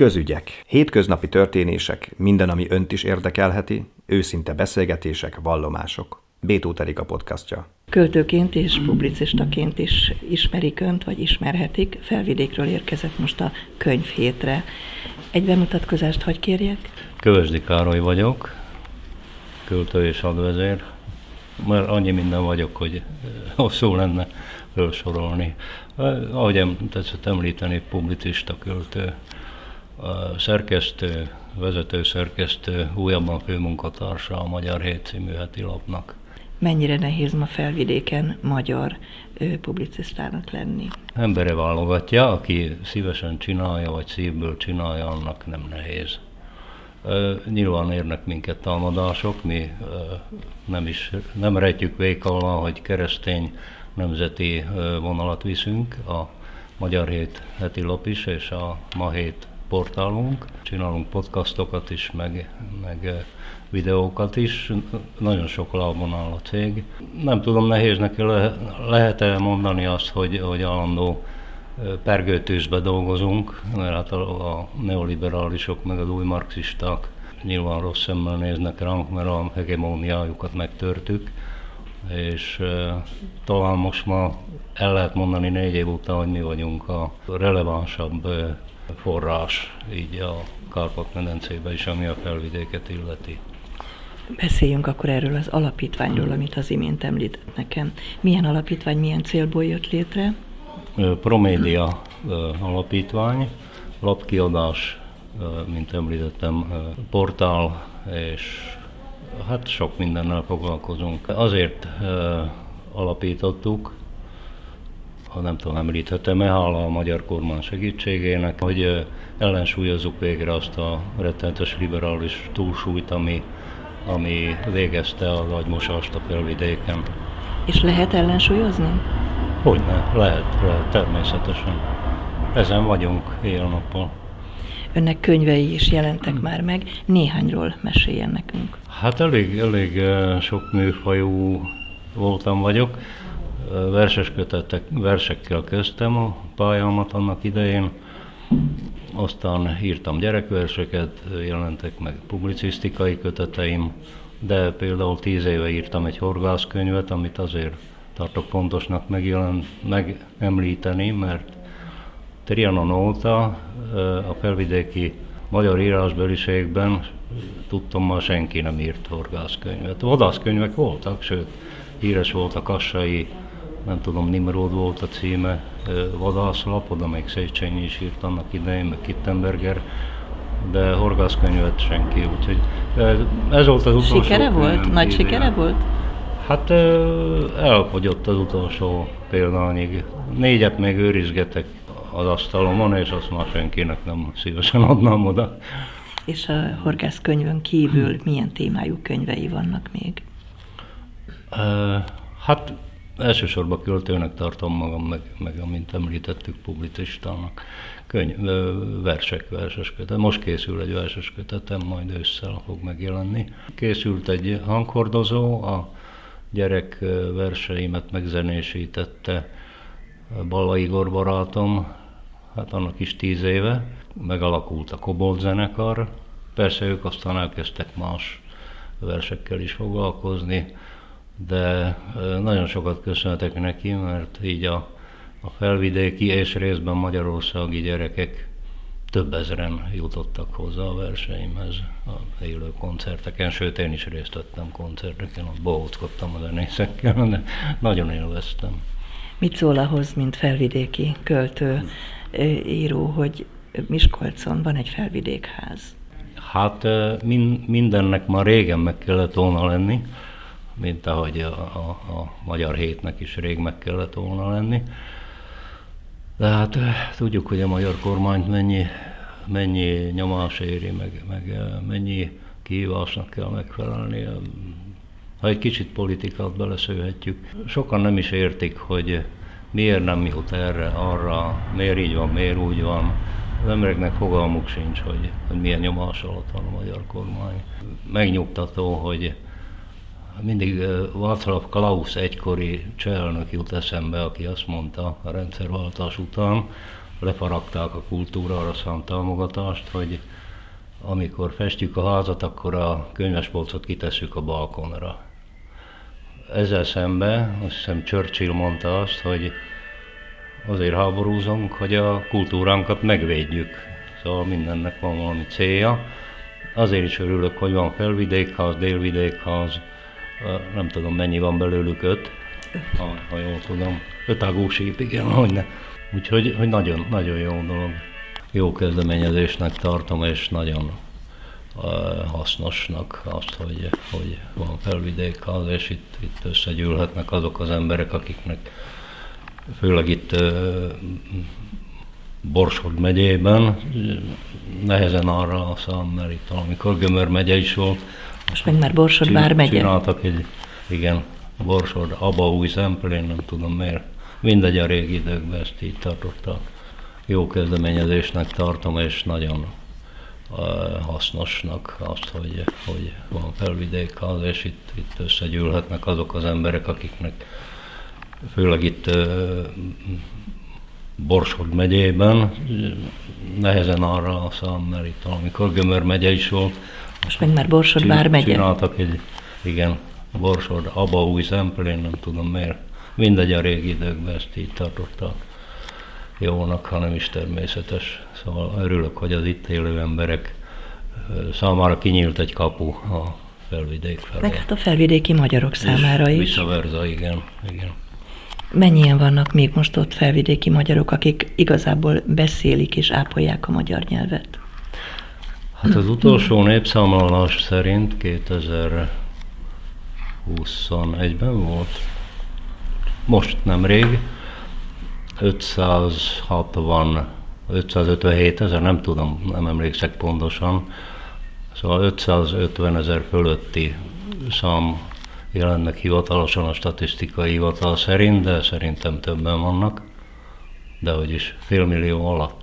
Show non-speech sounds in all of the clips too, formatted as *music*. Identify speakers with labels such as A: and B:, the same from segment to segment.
A: Közügyek. Hétköznapi történések, minden, ami önt is érdekelheti, őszinte beszélgetések, vallomások. Bétó Erika podcastja.
B: Költőként és publicistaként is ismerik önt, vagy ismerhetik. Felvidékről érkezett most a könyvhétre. Egy bemutatkozást hagy kérjek?
C: Kövesdi Károly vagyok, költő és advezér. Mert annyi minden vagyok, hogy *laughs* hosszú lenne felsorolni. Ahogy tetszett említeni, publicista költő, szerkesztő, vezető szerkesztő, újabban főmunkatársa a Magyar Hét című heti lapnak.
B: Mennyire nehéz ma felvidéken magyar publicistának lenni?
C: Embere válogatja, aki szívesen csinálja, vagy szívből csinálja, annak nem nehéz. Nyilván érnek minket támadások, mi nem is nem rejtjük vék alá, hogy keresztény nemzeti vonalat viszünk, a Magyar Hét heti lap is, és a Ma Hét portálunk. Csinálunk podcastokat is, meg, meg videókat is. Nagyon sok lábon áll a cég. Nem tudom, nehéz neki le, lehet-e mondani azt, hogy, hogy állandó pergőtűzbe dolgozunk, mert hát a, a neoliberálisok meg az új marxisták nyilván rossz szemmel néznek ránk, mert a hegemóniájukat megtörtük, és uh, talán most ma el lehet mondani négy év után, hogy mi vagyunk a relevánsabb uh, forrás így a Kárpát-medencében is, ami a felvidéket illeti.
B: Beszéljünk akkor erről az alapítványról, amit az imént említett nekem. Milyen alapítvány, milyen célból jött létre?
C: Promédia alapítvány, lapkiadás, mint említettem, portál, és hát sok mindennel foglalkozunk. Azért alapítottuk, ha nem tudom, említhetem-e, hála a magyar kormány segítségének, hogy ellensúlyozzuk végre azt a rettenetes liberális túlsúlyt, ami, ami végezte az agymosást a felvidéken.
B: És lehet ellensúlyozni?
C: Hogyne, lehet, lehet, természetesen. Ezen vagyunk éjjel-nappal.
B: Önnek könyvei is jelentek hmm. már meg, néhányról meséljen nekünk.
C: Hát elég, elég sok műfajú voltam vagyok verses kötetek, versekkel kezdtem a pályámat annak idején, aztán írtam gyerekverseket, jelentek meg publicisztikai köteteim, de például tíz éve írtam egy horgászkönyvet, amit azért tartok fontosnak megjelen, megemlíteni, mert Trianon óta a felvidéki magyar írásbeliségben tudtam, ma senki nem írt horgászkönyvet. Vadászkönyvek voltak, sőt, híres volt a kassai nem tudom, Nimrod volt a címe, vadászlap, oda még Széchenyi is írt annak idején, meg Kittenberger, de horgászkönyvet senki, úgyhogy ez volt az utolsó.
B: Sikere volt? Nagy sikere volt?
C: Hát elfogyott az utolsó példányig. Négyet még őrizgetek az asztalomon, és azt már senkinek nem szívesen adnám oda.
B: És a horgászkönyvön kívül milyen témájú könyvei vannak még?
C: Hát elsősorban költőnek tartom magam, meg, meg amint említettük, publicistának. Könyv, versek, verses kötet. Most készül egy verses kötetem, majd ősszel fog megjelenni. Készült egy hanghordozó, a gyerek verseimet megzenésítette Balla Igor barátom, hát annak is tíz éve. Megalakult a Kobold zenekar, persze ők aztán elkezdtek más versekkel is foglalkozni, de nagyon sokat köszönhetek neki, mert így a, a felvidéki és részben magyarországi gyerekek több ezeren jutottak hozzá a verseimhez a élő koncerteken, sőt én is részt vettem koncerteken, ott bohóckodtam a zenészekkel, de nagyon élveztem.
B: Mit szól ahhoz, mint felvidéki költő, író, hogy Miskolcon van egy felvidékház?
C: Hát mindennek már régen meg kellett volna lenni, mint ahogy a, a, a Magyar Hétnek is rég meg kellett volna lenni. De hát eh, tudjuk, hogy a magyar kormányt mennyi, mennyi nyomás éri, meg, meg eh, mennyi kihívásnak kell megfelelni. Ha egy kicsit politikát beleszőhetjük, sokan nem is értik, hogy miért nem jut erre, arra, miért így van, miért úgy van. Az embereknek fogalmuk sincs, hogy, hogy milyen nyomás alatt van a magyar kormány. Megnyugtató, hogy mindig Václav Klaus egykori cselnök jut eszembe, aki azt mondta a rendszerváltás után, lefaragták a kultúrára szánt támogatást, hogy amikor festjük a házat, akkor a könyvespolcot kitesszük a balkonra. Ezzel szemben azt hiszem Churchill mondta azt, hogy azért háborúzunk, hogy a kultúránkat megvédjük. Szóval mindennek van valami célja. Azért is örülök, hogy van felvidékház, délvidékház, nem tudom mennyi van belőlük, öt, ha, ha jól tudom. Öt ágúsíp, igen, hogy ne. Úgyhogy hogy nagyon, nagyon jó dolog. Jó kezdeményezésnek tartom, és nagyon hasznosnak azt, hogy, hogy van felvidékház, és itt, itt összegyűlhetnek azok az emberek, akiknek főleg itt Borsod megyében, nehezen arra a szám, mert itt valamikor Gömör megye is volt.
B: Most meg már Borsod vár megye.
C: Csináltak egy, igen, Borsod, Aba új szempel, én nem tudom miért. Mindegy a régi időkben ezt így tartottak. Jó kezdeményezésnek tartom, és nagyon hasznosnak azt, hogy, hogy van felvidékház, és itt, itt összegyűlhetnek azok az emberek, akiknek főleg itt Borsod megyében, nehezen arra a szám, mert itt valamikor Gömör megye is volt.
B: Most meg már Borsod vár megye.
C: Csináltak egy, igen, Borsod, Aba új szempel, én nem tudom miért. Mindegy a régi időkben ezt így tartottak jónak, hanem is természetes. Szóval örülök, hogy az itt élő emberek számára kinyílt egy kapu a felvidék felé.
B: Meg hát a felvidéki magyarok számára is.
C: Visszaverza, igen, igen.
B: Mennyien vannak még most ott felvidéki magyarok, akik igazából beszélik és ápolják a magyar nyelvet?
C: Hát az utolsó népszámlálás szerint 2021-ben volt, most nemrég, 560, 557 ezer, nem tudom, nem emlékszek pontosan, szóval 550 ezer fölötti szám jelennek hivatalosan a statisztikai hivatal szerint, de szerintem többen vannak, de hogy is félmillió alatt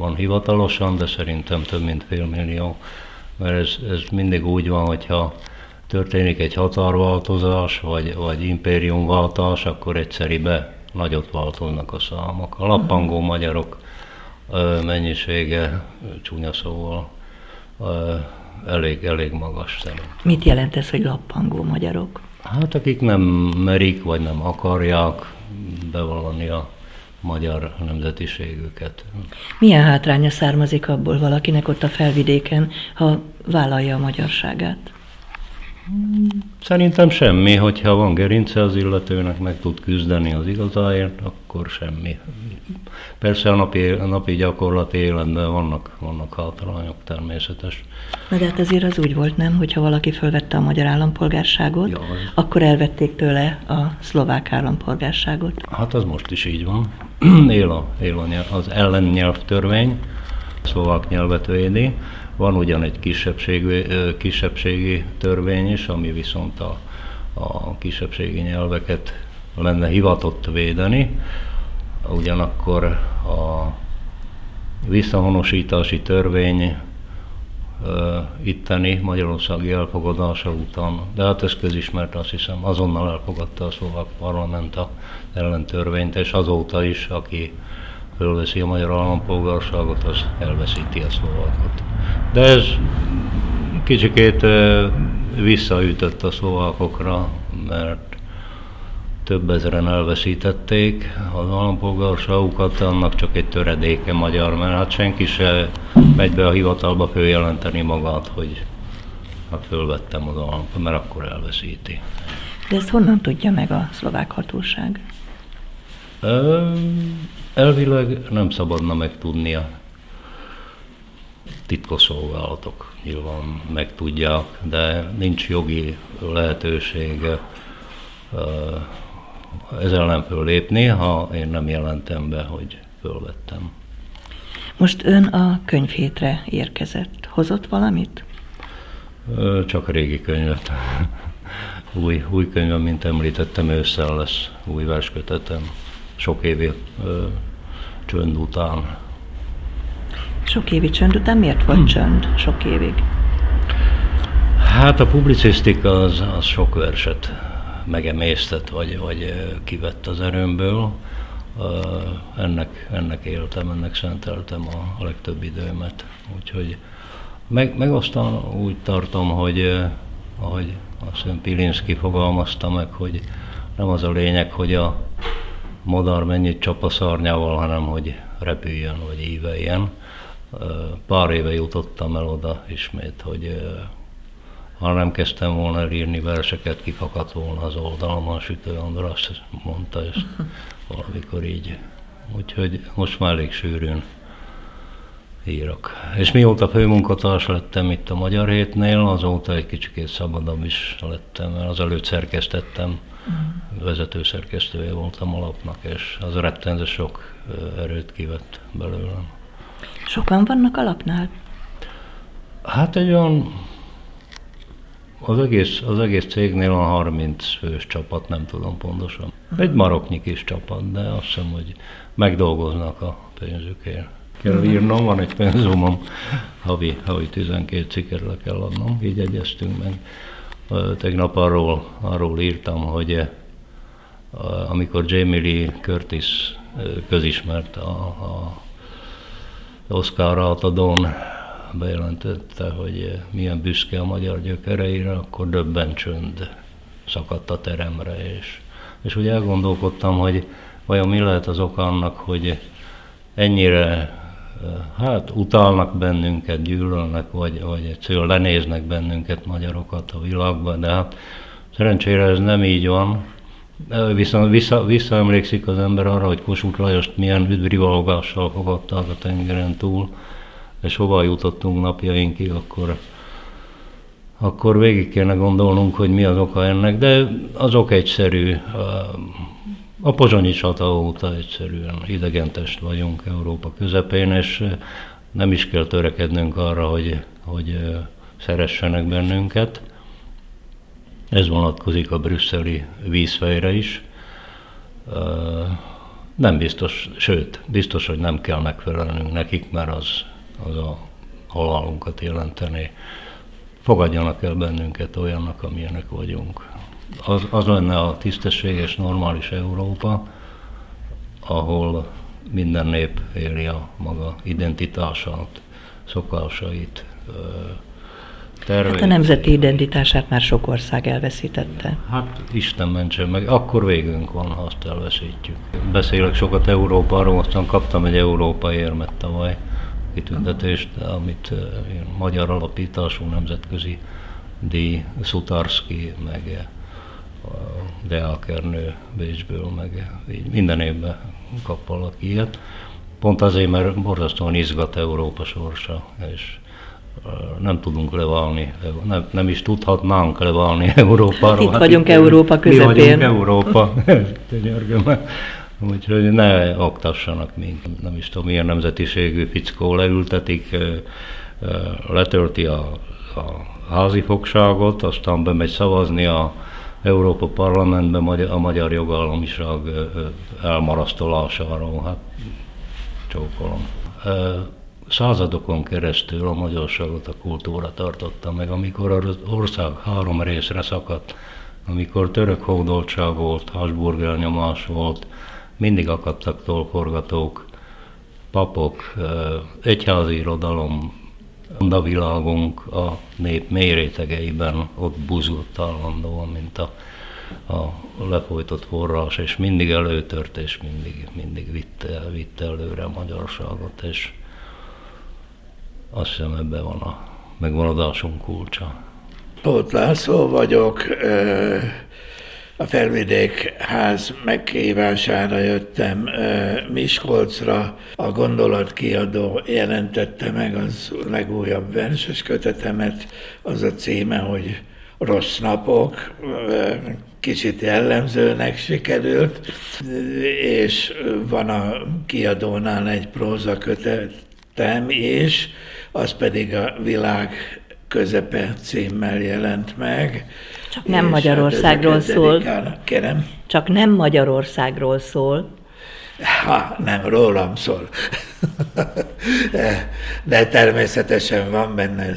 C: van hivatalosan, de szerintem több mint félmillió, mert ez, ez mindig úgy van, hogyha történik egy határváltozás, vagy, vagy impériumváltás, akkor egyszeribe nagyot változnak a számok. A lappangó magyarok mennyisége, csúnya szóval, elég, elég magas szerint.
B: Mit jelent ez, hogy lappangó magyarok?
C: Hát akik nem merik, vagy nem akarják bevallani a magyar nemzetiségüket.
B: Milyen hátránya származik abból valakinek ott a felvidéken, ha vállalja a magyarságát?
C: Szerintem semmi, hogyha van gerince az illetőnek, meg tud küzdeni az igazáért, akkor semmi. Persze a napi, a napi gyakorlati életben vannak, vannak hátrányok természetes.
B: Na de hát azért az úgy volt, nem, hogyha valaki fölvette a magyar állampolgárságot, ja, akkor elvették tőle a szlovák állampolgárságot.
C: Hát az most is így van. *clears throat* él, a, él a, az ellennyelvtörvény, szlovák nyelvet védi, van ugyan egy kisebbségi, kisebbségi törvény is, ami viszont a, a kisebbségi nyelveket lenne hivatott védeni, ugyanakkor a visszahonosítási törvény itteni magyarországi elfogadása után, de hát ez közismert, azt hiszem, azonnal elfogadta a szlovák parlament a ellentörvényt, és azóta is, aki fölveszi a magyar állampolgárságot, az elveszíti a szlovákot. De ez kicsikét visszaütött a szlovákokra, mert több ezeren elveszítették az állampolgárságukat, annak csak egy töredéke magyar, mert hát senki se megy be a hivatalba följelenteni magát, hogy hát fölvettem az állampolgárságot, mert akkor elveszíti.
B: De ezt honnan tudja meg a szlovák hatóság?
C: Elvileg nem szabadna megtudnia. Titkosszolgálatok nyilván megtudják, de nincs jogi lehetőség ezzel nem föllépni, ha én nem jelentem be, hogy fölvettem.
B: Most ön a könyvhétre érkezett. Hozott valamit?
C: Csak régi könyvet. *laughs* új, új könyvem, mint említettem, ősszel lesz új verskötetem sok évi ö, csönd után.
B: Sok évi csönd után miért volt hmm. csönd sok évig?
C: Hát a publicisztika az, az sok verset megemésztett, vagy, vagy kivett az erőmből. ennek, ennek éltem, ennek szenteltem a, a legtöbb időmet. Úgyhogy meg, meg aztán úgy tartom, hogy ahogy azt hiszem Pilinszki fogalmazta meg, hogy nem az a lényeg, hogy a modar mennyit csap a szarnyával, hanem hogy repüljön, vagy íveljen. Pár éve jutottam el oda ismét, hogy ha nem kezdtem volna el írni verseket, kifakadt volna az oldalam, a Sütő András mondta ezt valamikor így. Úgyhogy most már elég sűrűn írok. És mióta főmunkatárs lettem itt a Magyar Hétnél, azóta egy kicsit szabadabb is lettem, mert az előtt szerkesztettem, uh-huh. vezető szerkesztője voltam alapnak, és az rettenző sok erőt kivett belőlem.
B: Sokan vannak alapnál?
C: Hát egy olyan, az egész, az egész cégnél a 30 fős csapat, nem tudom pontosan. Egy maroknyi kis csapat, de azt hiszem, hogy megdolgoznak a pénzükért. Kell írnom, van egy penzumom, havi, havi 12 cikket le kell adnom, így egyeztünk meg. Tegnap arról, arról írtam, hogy amikor Jamie Lee Curtis közismert a, a Oscar átadón bejelentette, hogy milyen büszke a magyar gyökereire, akkor döbben csönd szakadt a teremre, és, és úgy elgondolkodtam, hogy vajon mi lehet az oka annak, hogy ennyire hát utalnak bennünket, gyűlölnek, vagy, vagy egyszerűen lenéznek bennünket magyarokat a világban, de hát szerencsére ez nem így van. Viszont vissza, visszaemlékszik az ember arra, hogy Kossuth Lajost milyen üdvrivalgással fogadták a tengeren túl, és hova jutottunk napjainkig, akkor, akkor végig kéne gondolnunk, hogy mi az oka ennek, de az ok egyszerű. A pozsonyi csata óta egyszerűen idegentest vagyunk Európa közepén, és nem is kell törekednünk arra, hogy, hogy szeressenek bennünket. Ez vonatkozik a brüsszeli vízfejre is. Nem biztos, sőt, biztos, hogy nem kell megfelelnünk nekik, mert az, az a halálunkat jelenteni. Fogadjanak el bennünket olyannak, amilyenek vagyunk. Az, az lenne a tisztességes, normális Európa, ahol minden nép éli a maga identitását, szokásait,
B: terveit. Hát a nemzeti identitását már sok ország elveszítette.
C: Hát Isten mentsen meg, akkor végünk van, ha azt elveszítjük. Beszélek sokat Európáról, aztán kaptam egy Európa érmet tavaly kitüntetést, amit magyar alapítású nemzetközi díj, Szutarski, meg Deakernő Bécsből, meg így minden évben kap valaki ilyet. Pont azért, mert borzasztóan izgat Európa sorsa, és nem tudunk leválni, nem, nem is tudhatnánk leválni *laughs* Európáról.
B: Hát itt hát vagyunk itt, Európa közepén.
C: Mi vagyunk Európa, *laughs* Úgyhogy ne oktassanak minket. Nem is tudom, milyen nemzetiségű fickó leültetik, letölti a, a házi fogságot, aztán bemegy szavazni a Európa Parlamentben a magyar jogállamiság elmarasztolásáról. Hát csókolom századokon keresztül a magyarságot a kultúra tartotta meg, amikor az ország három részre szakadt, amikor török hódoltság volt, Habsburg elnyomás volt, mindig akadtak tolkorgatók, papok, egyházi irodalom, a világunk a nép mély rétegeiben ott buzgott állandóan, mint a, a lefolytott forrás, és mindig előtört, és mindig, mindig vitte, vitte előre a magyarságot, és azt hiszem ebben van a megmaradásunk kulcsa.
D: Tóth László vagyok, a Felvidék ház megkívására jöttem Miskolcra. A gondolatkiadó jelentette meg az legújabb verses kötetemet. Az a címe, hogy Rossz napok, kicsit jellemzőnek sikerült, és van a kiadónál egy próza kötetem is, az pedig a világ közepe címmel jelent meg.
B: Csak nem Magyarországról szól.
D: Kérem?
B: Csak nem Magyarországról szól.
D: Ha, nem, rólam szól. De természetesen van benne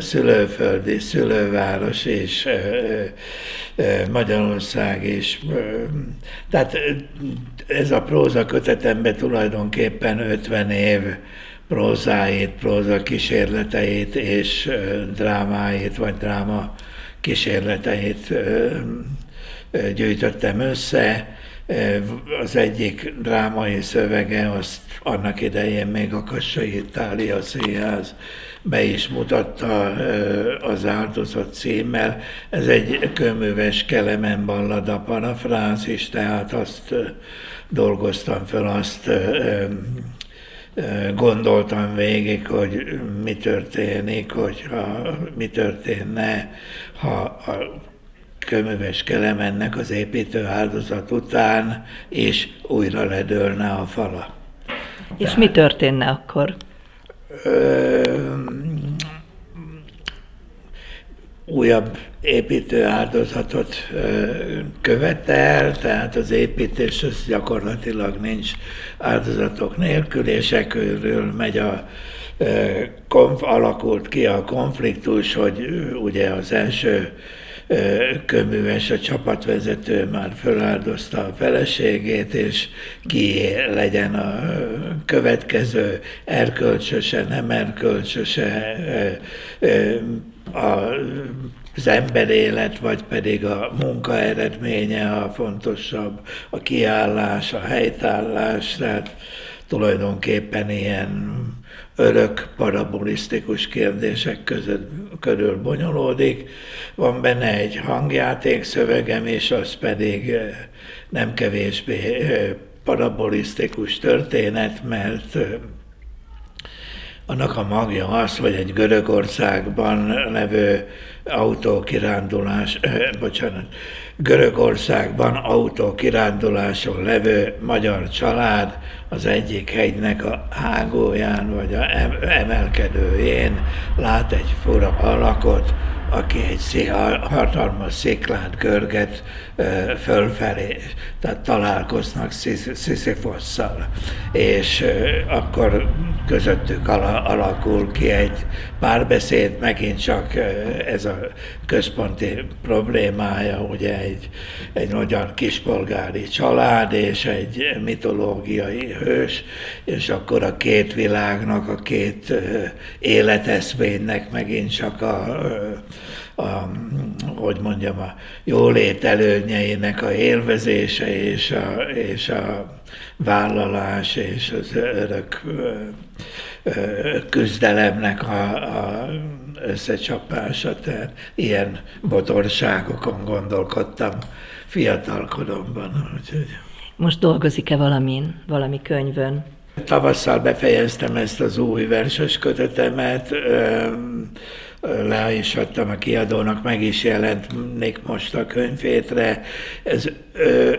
D: szülőföldi, szülőváros és Magyarország is. Tehát ez a próza kötetemben tulajdonképpen 50 év prózáit, próza kísérleteit és drámáit, vagy dráma kísérleteit gyűjtöttem össze. Az egyik drámai szövege, azt annak idején még a Kassai Itália Színház be is mutatta az áldozat címmel. Ez egy köműves Kelemen ballada parafrázis, tehát azt dolgoztam fel, azt gondoltam végig, hogy mi történik, hogyha mi történne, ha a kömöves kelemennek az építő áldozat után, és újra ledőlne a fala.
B: És Tehát, mi történne akkor? Ö,
D: újabb építő áldozatot követel, tehát az építés az gyakorlatilag nincs áldozatok nélkül, és ekkörül megy a konf, alakult ki a konfliktus, hogy ugye az első köműves, a csapatvezető már feláldozta a feleségét, és ki legyen a következő erkölcsöse, nem erkölcsöse, az emberélet, vagy pedig a munka eredménye a fontosabb, a kiállás, a helytállás, tehát tulajdonképpen ilyen örök parabolisztikus kérdések között, körül bonyolódik. Van benne egy hangjáték szövegem, és az pedig nem kevésbé parabolisztikus történet, mert annak a magja az, hogy egy Görögországban levő autókirándulás, eh, bocsánat, Görögországban autókiránduláson levő magyar család az egyik hegynek a hágóján vagy a emelkedőjén lát egy fura alakot, aki egy hatalmas sziklát görget fölfelé, tehát találkoznak Sisyphosszal, és akkor közöttük alakul ki egy párbeszéd, megint csak ez a központi problémája, ugye egy, egy magyar kispolgári család és egy mitológiai hős, és akkor a két világnak, a két életeszménynek megint csak a, a, hogy mondjam, a jólét előnyeinek a élvezése és a, és a vállalás és az örök küzdelemnek a, a összecsapása, tehát ilyen botorságokon gondolkodtam fiatalkoromban. Úgyhogy.
B: Most dolgozik-e valamin, valami könyvön?
D: Tavasszal befejeztem ezt az új verses kötetemet, le is adtam a kiadónak, meg is jelent most a könyvétre. Ez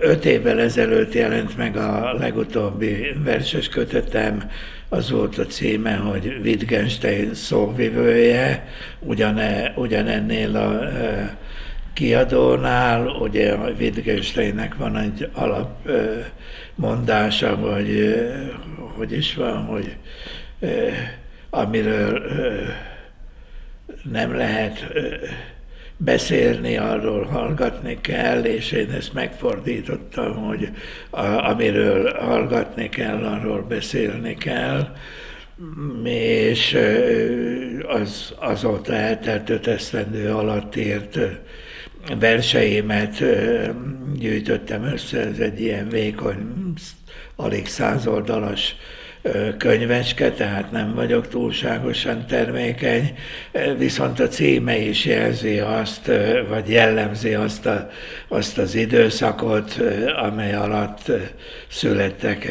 D: öt évvel ezelőtt jelent meg a legutóbbi verses kötetem, az volt a címe, hogy Wittgenstein szóvivője, ugyane, ugyanennél a kiadónál, ugye a Wittgensteinnek van egy alap mondása, vagy hogy is van, hogy amiről nem lehet beszélni, arról hallgatni kell, és én ezt megfordítottam, hogy a, amiről hallgatni kell, arról beszélni kell, és az, azóta eltelt öt esztendő alatt írt verseimet gyűjtöttem össze, ez egy ilyen vékony, alig százoldalas könyvecske, tehát nem vagyok túlságosan termékeny, viszont a címe is jelzi azt, vagy jellemzi azt, a, azt az időszakot, amely alatt születtek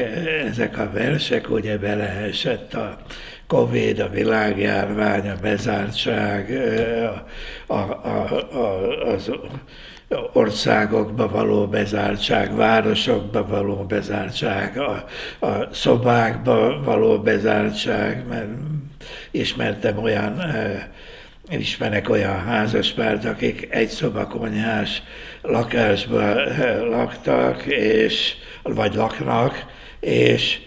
D: ezek a versek, ugye beleesett a Covid, a világjárvány, a bezártság, a, a, a, az országokba való bezártság, városokba való bezártság, a, a szobákba való bezártság, mert ismertem olyan, ismerek olyan házaspárt, akik egy szobakonyhás lakásba eh, laktak, és, vagy laknak, és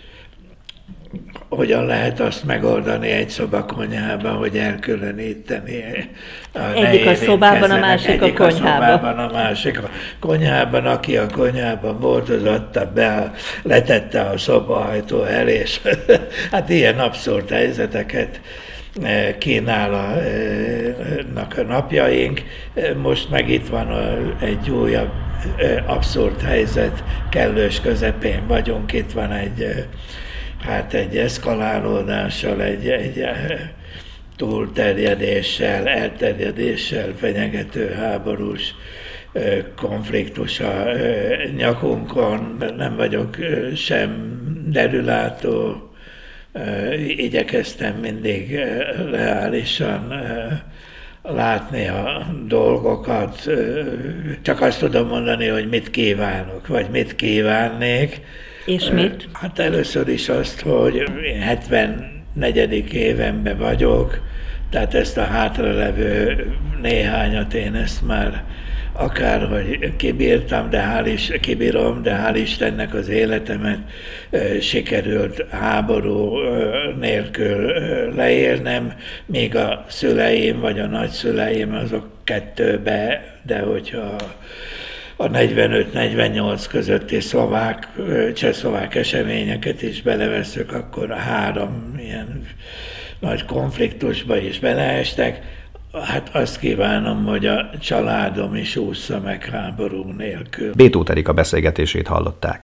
D: hogyan lehet azt megoldani egy szobakonyhában, hogy elkülöníteni.
B: A egyik a szobában, a másik a konyhában.
D: A szobában, a másik a konyhában, aki a konyhában volt, az adta be, letette a szobahajtó el, és *laughs* hát ilyen abszurd helyzeteket eh, kínálnak a napjaink. Most meg itt van egy újabb abszurd helyzet, kellős közepén vagyunk, itt van egy hát egy eszkalálódással, egy, egy eh, túlterjedéssel, elterjedéssel fenyegető háborús eh, konfliktus a eh, nyakunkon. Nem vagyok sem derülátó, igyekeztem mindig reálisan látni a dolgokat. Csak azt tudom mondani, hogy mit kívánok, vagy mit kívánnék
B: és mit?
D: Hát először is azt, hogy én 74. évenben vagyok, tehát ezt a hátralevő néhányat én ezt már akárhogy kibírtam, de hál' is, kibírom, de hál' Istennek az életemet sikerült háború nélkül leélnem, míg a szüleim vagy a nagyszüleim azok kettőbe, de hogyha a 45-48 közötti szlovák, csehszlovák eseményeket is beleveszük, akkor a három ilyen nagy konfliktusba is beleestek. Hát azt kívánom, hogy a családom is ússza meg háború nélkül.
A: Bétó Erika beszélgetését hallották.